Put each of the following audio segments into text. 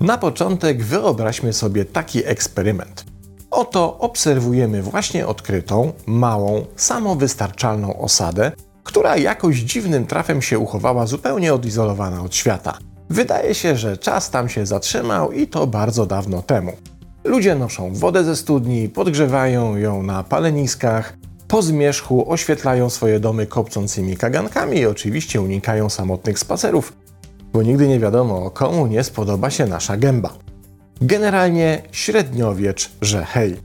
Na początek wyobraźmy sobie taki eksperyment. Oto obserwujemy właśnie odkrytą, małą, samowystarczalną osadę, która jakoś dziwnym trafem się uchowała zupełnie odizolowana od świata. Wydaje się, że czas tam się zatrzymał i to bardzo dawno temu. Ludzie noszą wodę ze studni, podgrzewają ją na paleniskach, po zmierzchu oświetlają swoje domy kopcącymi kagankami i oczywiście unikają samotnych spacerów, bo nigdy nie wiadomo, komu nie spodoba się nasza gęba. Generalnie średniowiecz, że hej.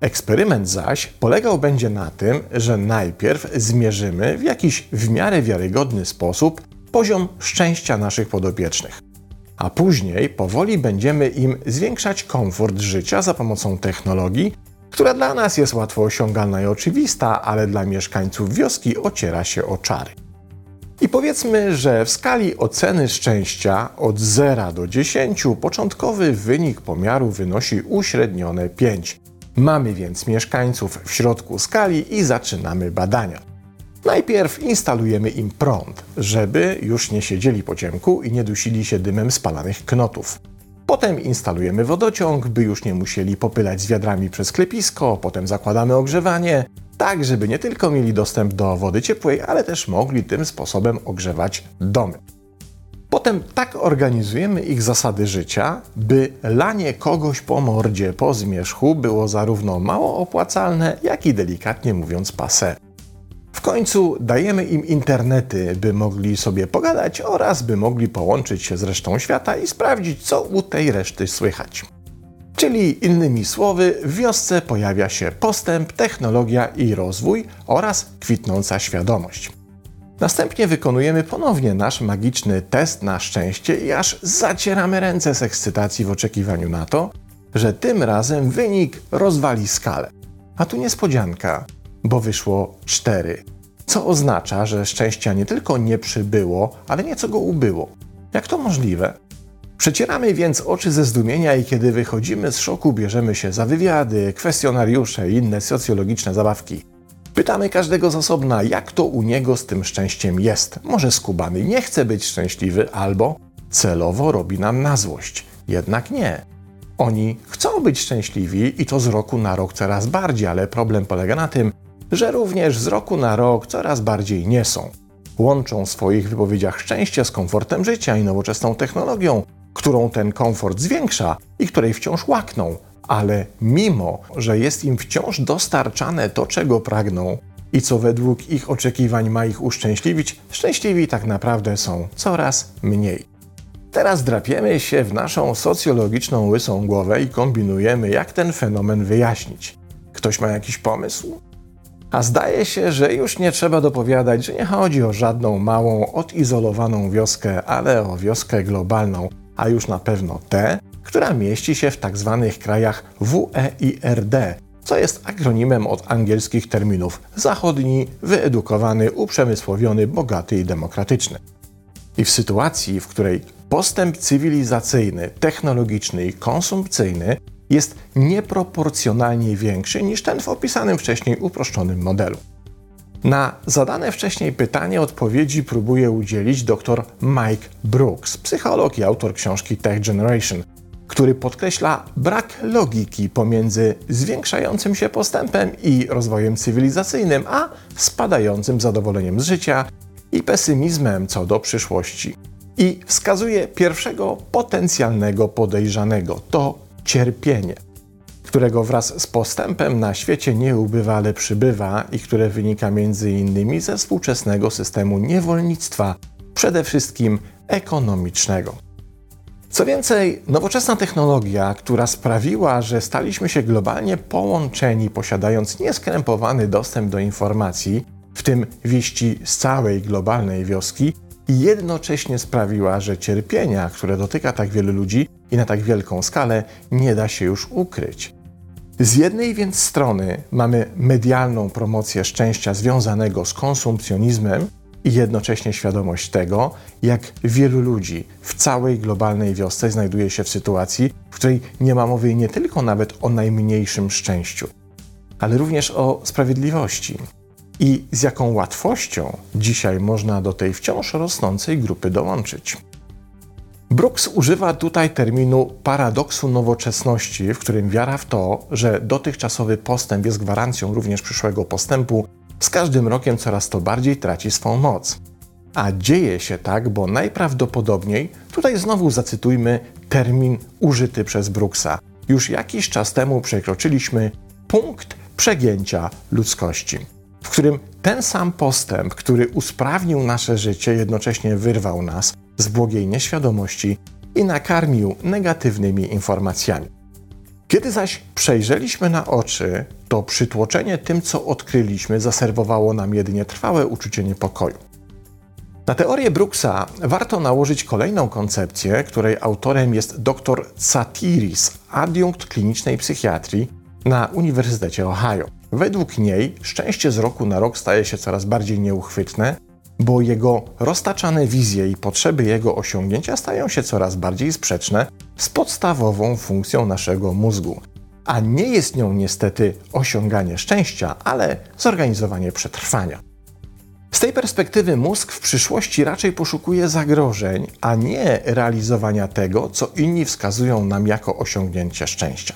Eksperyment zaś polegał będzie na tym, że najpierw zmierzymy w jakiś w miarę wiarygodny sposób poziom szczęścia naszych podopiecznych. A później powoli będziemy im zwiększać komfort życia za pomocą technologii, która dla nas jest łatwo osiągalna i oczywista, ale dla mieszkańców wioski ociera się o czary. I powiedzmy, że w skali oceny szczęścia od 0 do 10 początkowy wynik pomiaru wynosi uśrednione 5. Mamy więc mieszkańców w środku skali i zaczynamy badania. Najpierw instalujemy im prąd, żeby już nie siedzieli po ciemku i nie dusili się dymem spalanych knotów. Potem instalujemy wodociąg, by już nie musieli popylać z wiadrami przez klepisko, potem zakładamy ogrzewanie, tak żeby nie tylko mieli dostęp do wody ciepłej, ale też mogli tym sposobem ogrzewać domy. Potem tak organizujemy ich zasady życia, by lanie kogoś po mordzie, po zmierzchu było zarówno mało opłacalne, jak i delikatnie mówiąc passe. W końcu dajemy im internety, by mogli sobie pogadać oraz by mogli połączyć się z resztą świata i sprawdzić, co u tej reszty słychać. Czyli innymi słowy, w wiosce pojawia się postęp, technologia i rozwój oraz kwitnąca świadomość. Następnie wykonujemy ponownie nasz magiczny test na szczęście i aż zacieramy ręce z ekscytacji w oczekiwaniu na to, że tym razem wynik rozwali skalę. A tu niespodzianka, bo wyszło 4, co oznacza, że szczęścia nie tylko nie przybyło, ale nieco go ubyło. Jak to możliwe? Przecieramy więc oczy ze zdumienia i kiedy wychodzimy z szoku, bierzemy się za wywiady, kwestionariusze i inne socjologiczne zabawki. Pytamy każdego z osobna, jak to u niego z tym szczęściem jest. Może skubany nie chce być szczęśliwy, albo celowo robi nam na złość. Jednak nie. Oni chcą być szczęśliwi i to z roku na rok coraz bardziej, ale problem polega na tym, że również z roku na rok coraz bardziej nie są. Łączą w swoich wypowiedziach szczęście z komfortem życia i nowoczesną technologią, którą ten komfort zwiększa i której wciąż łakną, ale mimo, że jest im wciąż dostarczane to, czego pragną i co według ich oczekiwań ma ich uszczęśliwić, szczęśliwi tak naprawdę są coraz mniej. Teraz drapiemy się w naszą socjologiczną łysą głowę i kombinujemy, jak ten fenomen wyjaśnić. Ktoś ma jakiś pomysł? A zdaje się, że już nie trzeba dopowiadać, że nie chodzi o żadną małą, odizolowaną wioskę, ale o wioskę globalną, a już na pewno tę, która mieści się w tzw. Tak krajach WEIRD, co jest akronimem od angielskich terminów zachodni, wyedukowany, uprzemysłowiony, bogaty i demokratyczny. I w sytuacji, w której postęp cywilizacyjny, technologiczny i konsumpcyjny jest nieproporcjonalnie większy niż ten w opisanym wcześniej uproszczonym modelu. Na zadane wcześniej pytanie odpowiedzi próbuje udzielić dr Mike Brooks, psycholog i autor książki Tech Generation, który podkreśla brak logiki pomiędzy zwiększającym się postępem i rozwojem cywilizacyjnym, a spadającym zadowoleniem z życia i pesymizmem co do przyszłości. I wskazuje pierwszego potencjalnego podejrzanego to cierpienie którego wraz z postępem na świecie nie ubywa, ale przybywa i które wynika innymi ze współczesnego systemu niewolnictwa, przede wszystkim ekonomicznego. Co więcej, nowoczesna technologia, która sprawiła, że staliśmy się globalnie połączeni, posiadając nieskrępowany dostęp do informacji, w tym wieści z całej globalnej wioski, jednocześnie sprawiła, że cierpienia, które dotyka tak wielu ludzi i na tak wielką skalę, nie da się już ukryć. Z jednej więc strony mamy medialną promocję szczęścia związanego z konsumpcjonizmem i jednocześnie świadomość tego, jak wielu ludzi w całej globalnej wiosce znajduje się w sytuacji, w której nie ma mowy nie tylko nawet o najmniejszym szczęściu. ale również o sprawiedliwości. I z jaką łatwością dzisiaj można do tej wciąż rosnącej grupy dołączyć. Brooks używa tutaj terminu paradoksu nowoczesności, w którym wiara w to, że dotychczasowy postęp jest gwarancją również przyszłego postępu, z każdym rokiem coraz to bardziej traci swą moc. A dzieje się tak, bo najprawdopodobniej, tutaj znowu zacytujmy termin użyty przez Brooksa. Już jakiś czas temu przekroczyliśmy punkt przegięcia ludzkości, którym ten sam postęp, który usprawnił nasze życie, jednocześnie wyrwał nas z błogiej nieświadomości i nakarmił negatywnymi informacjami. Kiedy zaś przejrzeliśmy na oczy, to przytłoczenie tym, co odkryliśmy, zaserwowało nam jedynie trwałe uczucie niepokoju. Na teorię Brooksa warto nałożyć kolejną koncepcję, której autorem jest dr Satiris, adiunkt klinicznej psychiatrii na Uniwersytecie Ohio. Według niej szczęście z roku na rok staje się coraz bardziej nieuchwytne, bo jego roztaczane wizje i potrzeby jego osiągnięcia stają się coraz bardziej sprzeczne z podstawową funkcją naszego mózgu. A nie jest nią niestety osiąganie szczęścia, ale zorganizowanie przetrwania. Z tej perspektywy mózg w przyszłości raczej poszukuje zagrożeń, a nie realizowania tego, co inni wskazują nam jako osiągnięcie szczęścia.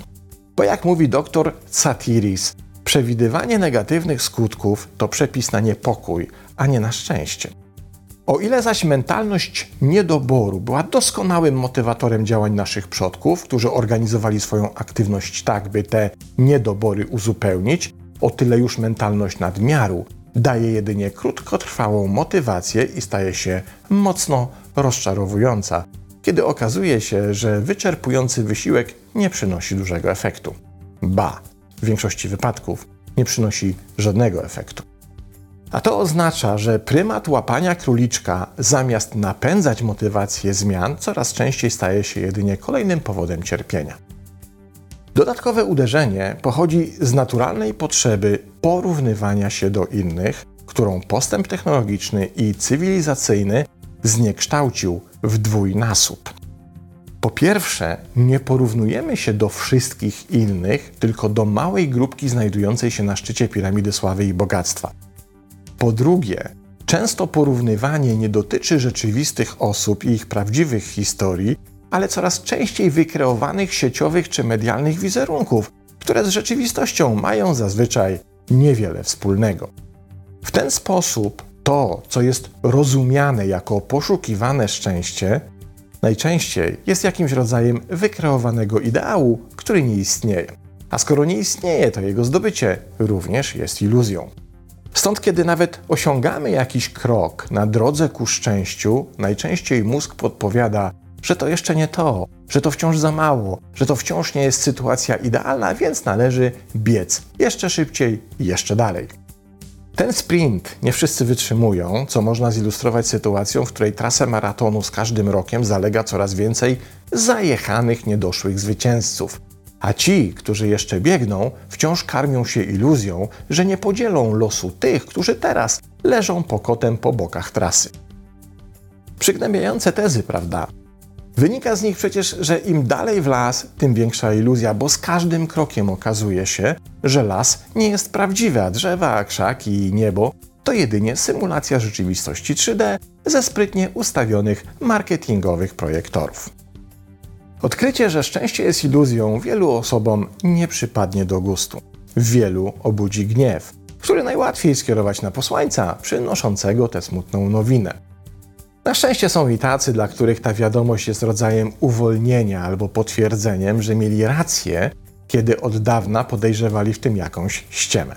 Bo jak mówi dr Satiris, przewidywanie negatywnych skutków to przepis na niepokój, a nie na szczęście. O ile zaś mentalność niedoboru była doskonałym motywatorem działań naszych przodków, którzy organizowali swoją aktywność tak, by te niedobory uzupełnić, o tyle już mentalność nadmiaru daje jedynie krótkotrwałą motywację i staje się mocno rozczarowująca, kiedy okazuje się, że wyczerpujący wysiłek nie przynosi dużego efektu. Ba, w większości wypadków nie przynosi żadnego efektu. A to oznacza, że prymat łapania króliczka zamiast napędzać motywację zmian coraz częściej staje się jedynie kolejnym powodem cierpienia. Dodatkowe uderzenie pochodzi z naturalnej potrzeby porównywania się do innych, którą postęp technologiczny i cywilizacyjny zniekształcił w dwójnasób. Po pierwsze, nie porównujemy się do wszystkich innych, tylko do małej grupki znajdującej się na szczycie piramidy sławy i bogactwa. Po drugie, często porównywanie nie dotyczy rzeczywistych osób i ich prawdziwych historii, ale coraz częściej wykreowanych sieciowych czy medialnych wizerunków, które z rzeczywistością mają zazwyczaj niewiele wspólnego. W ten sposób to, co jest rozumiane jako poszukiwane szczęście, najczęściej jest jakimś rodzajem wykreowanego ideału, który nie istnieje. A skoro nie istnieje, to jego zdobycie również jest iluzją. Stąd, kiedy nawet osiągamy jakiś krok na drodze ku szczęściu, najczęściej mózg podpowiada, że to jeszcze nie to, że to wciąż za mało, że to wciąż nie jest sytuacja idealna, więc należy biec jeszcze szybciej i jeszcze dalej. Ten sprint nie wszyscy wytrzymują, co można zilustrować sytuacją, w której trasę maratonu z każdym rokiem zalega coraz więcej zajechanych, niedoszłych zwycięzców. A ci, którzy jeszcze biegną, wciąż karmią się iluzją, że nie podzielą losu tych, którzy teraz leżą pokotem po bokach trasy. Przygnębiające tezy, prawda? Wynika z nich przecież, że im dalej w las, tym większa iluzja, bo z każdym krokiem okazuje się, że las nie jest prawdziwy, a drzewa, krzaki i niebo to jedynie symulacja rzeczywistości 3D ze sprytnie ustawionych marketingowych projektorów. Odkrycie, że szczęście jest iluzją, wielu osobom nie przypadnie do gustu. Wielu obudzi gniew, który najłatwiej skierować na posłańca przynoszącego tę smutną nowinę. Na szczęście są i tacy, dla których ta wiadomość jest rodzajem uwolnienia albo potwierdzeniem, że mieli rację, kiedy od dawna podejrzewali w tym jakąś ściemę.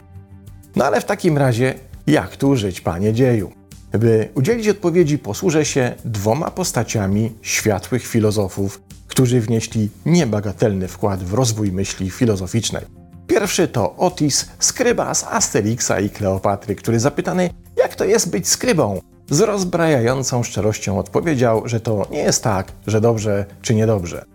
No ale w takim razie, jak tu żyć, panie dzieju? By udzielić odpowiedzi, posłużę się dwoma postaciami światłych filozofów, którzy wnieśli niebagatelny wkład w rozwój myśli filozoficznej. Pierwszy to Otis, skryba z Asterixa i Kleopatry, który zapytany, jak to jest być skrybą, z rozbrajającą szczerością odpowiedział, że to nie jest tak, że dobrze czy niedobrze.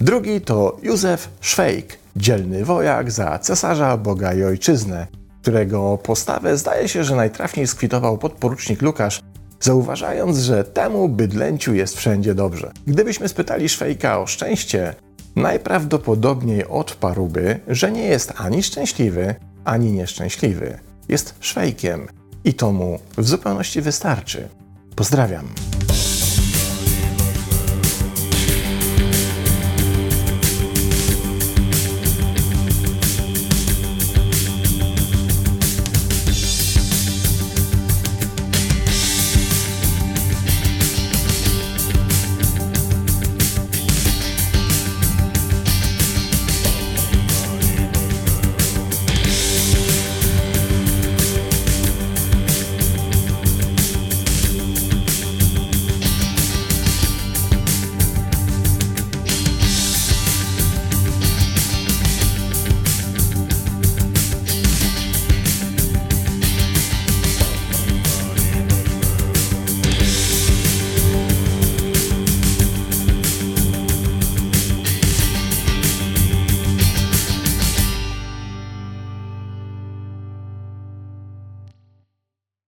Drugi to Józef Szwejk, dzielny wojak za cesarza, Boga i ojczyznę, którego postawę zdaje się, że najtrafniej skwitował podporucznik Lukasz, zauważając, że temu bydlęciu jest wszędzie dobrze. Gdybyśmy spytali Szwejka o szczęście, najprawdopodobniej odparłby, że nie jest ani szczęśliwy, ani nieszczęśliwy. Jest szwejkiem i to mu w zupełności wystarczy. Pozdrawiam.